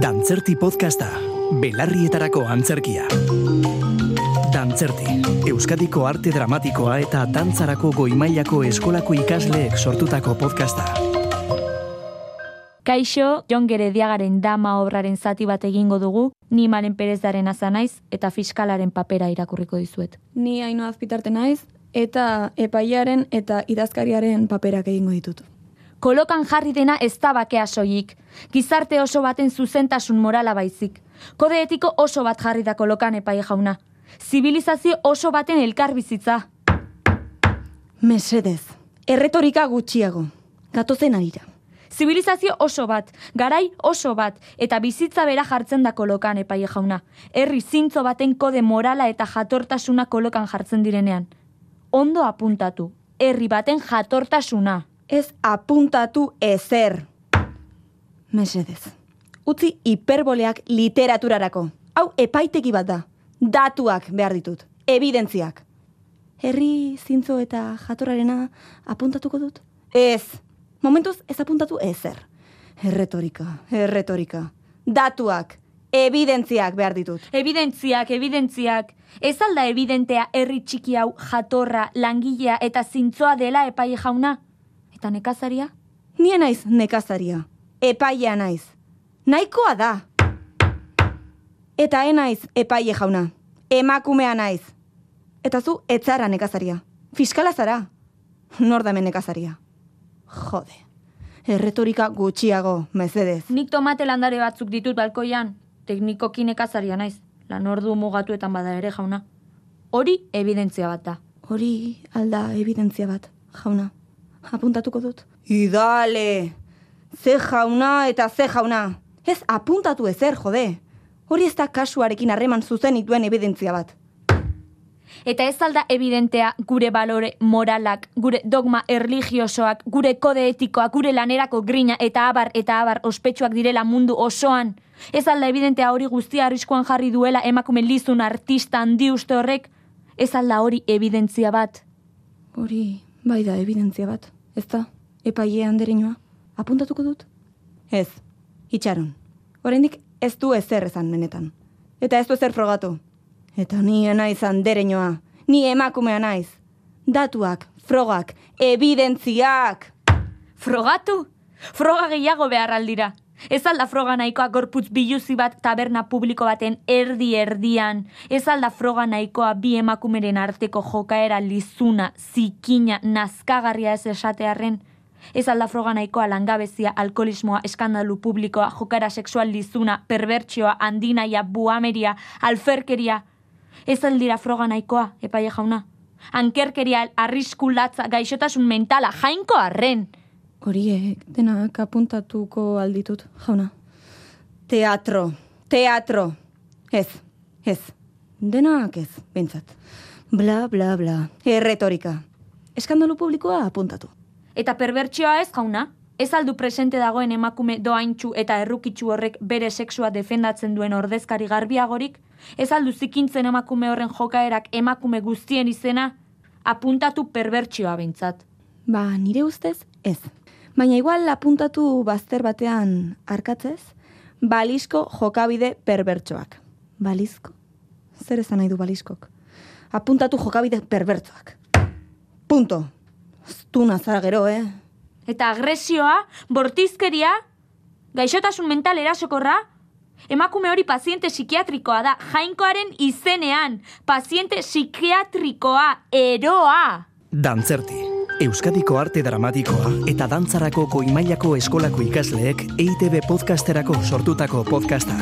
Dantzerti podcasta, belarrietarako antzerkia. Dantzerti, Euskadiko arte dramatikoa eta dantzarako goimailako eskolako ikasleek sortutako podcasta. Kaixo, Jon Gerediagaren dama obraren zati bat egingo dugu, ni Maren Perezaren aza naiz eta fiskalaren papera irakurriko dizuet. Ni haino azpitarte naiz, eta epaiaren eta idazkariaren paperak egingo ditut. Kolokan jarri dena ez da bakea soilik. Gizarte oso baten zuzentasun morala baizik. Kode etiko oso bat jarri da kolokan epai jauna. Zibilizazio oso baten elkar bizitza. Mesedez, erretorika gutxiago. Gatozen arira. Zibilizazio oso bat, garai oso bat, eta bizitza bera jartzen da kolokan epai jauna. Herri zintzo baten kode morala eta jatortasuna kolokan jartzen direnean. Ondo apuntatu, herri baten jatortasuna. Ez apuntatu ezer. Mesedez, utzi hiperboleak literaturarako. Hau epaiteki bat da. Datuak behar ditut. Evidentziak. Herri zintzo eta jatorarena apuntatuko dut? Ez. Momentuz ez apuntatu ezer. Erretorika, erretorika. Datuak, evidentziak behar ditut. Evidentziak, evidentziak. Ez alda evidentea herri txiki hau jatorra, langilea eta zintzoa dela epai jauna? Eta nekazaria? Nien naiz nekazaria. Epaia naiz. Nahikoa da. Eta enaiz epaie jauna. Emakumea naiz. Eta zu etzara nekazaria. Fiskala zara. Nor da nekazaria. Jode. Erretorika gutxiago, mezedez. Nik tomate landare batzuk ditut balkoian. Teknikoki nekazaria naiz. Lan ordu mugatuetan bada ere jauna. Hori evidentzia bat da. Hori alda evidentzia bat, jauna. Apuntatuko dut. Idale! Ze jauna eta ze jauna. Ez apuntatu ezer, jode. Hori ez da kasuarekin harreman zuzen ituen evidentzia bat. Eta ez alda evidentea gure balore moralak, gure dogma erligiosoak, gure kode etikoak, gure lanerako grina eta abar eta abar ospetsuak direla mundu osoan. Ez alda evidentea hori guztia arriskuan jarri duela emakume lizun artista handi uste horrek. Ez alda hori evidentzia bat. Hori, bai da, evidentzia bat. Ez da, epaile anderinoa. Apuntatuko dut? Ez, itxaron. Oraindik ez du ezer ezan benetan. Eta ez du ezer frogatu. Eta ni naiz andereñoa. Ni emakumea naiz. Datuak, frogak, evidentziak. Frogatu? Froga gehiago behar aldira. Ez alda froga nahikoa gorputz biluzi bat taberna publiko baten erdi erdian. Ez alda froga nahikoa bi emakumeren arteko jokaera lizuna, zikina, nazkagarria ez esatearren. Ez alda froga nahikoa langabezia, alkoholismoa, eskandalu publikoa, jokaera sexual lizuna, perbertsioa, handinaia, buameria, alferkeria. Ez aldira froga nahikoa, epaia jauna. Ankerkeria, arriskulatza, gaixotasun mentala, jainko arren. Horiek denak apuntatuko alditut, jauna. Teatro, teatro. Ez, ez. Denak ez, bentsat. Bla, bla, bla. Erretorika. Eskandalu publikoa apuntatu. Eta perbertsioa ez jauna? Ez aldu presente dagoen emakume doaintxu eta errukitxu horrek bere sexua defendatzen duen ordezkari garbiagorik? Ez aldu zikintzen emakume horren jokaerak emakume guztien izena? Apuntatu perbertsioa bintzat. Ba, nire ustez, ez. Baina igual apuntatu bazter batean arkatzez, balizko jokabide perbertsoak. Balizko? Zer esan nahi du balizkok? Apuntatu jokabide perbertsoak. Punto. Ztuna zara gero, eh? Eta agresioa, bortizkeria, gaixotasun mental erasokorra, emakume hori paziente psikiatrikoa da, jainkoaren izenean, paziente psikiatrikoa, eroa. Dantzerti, Euskadiko arte dramatikoa eta dantzarako goimailako eskolako ikasleek EITB podcasterako sortutako podcasta.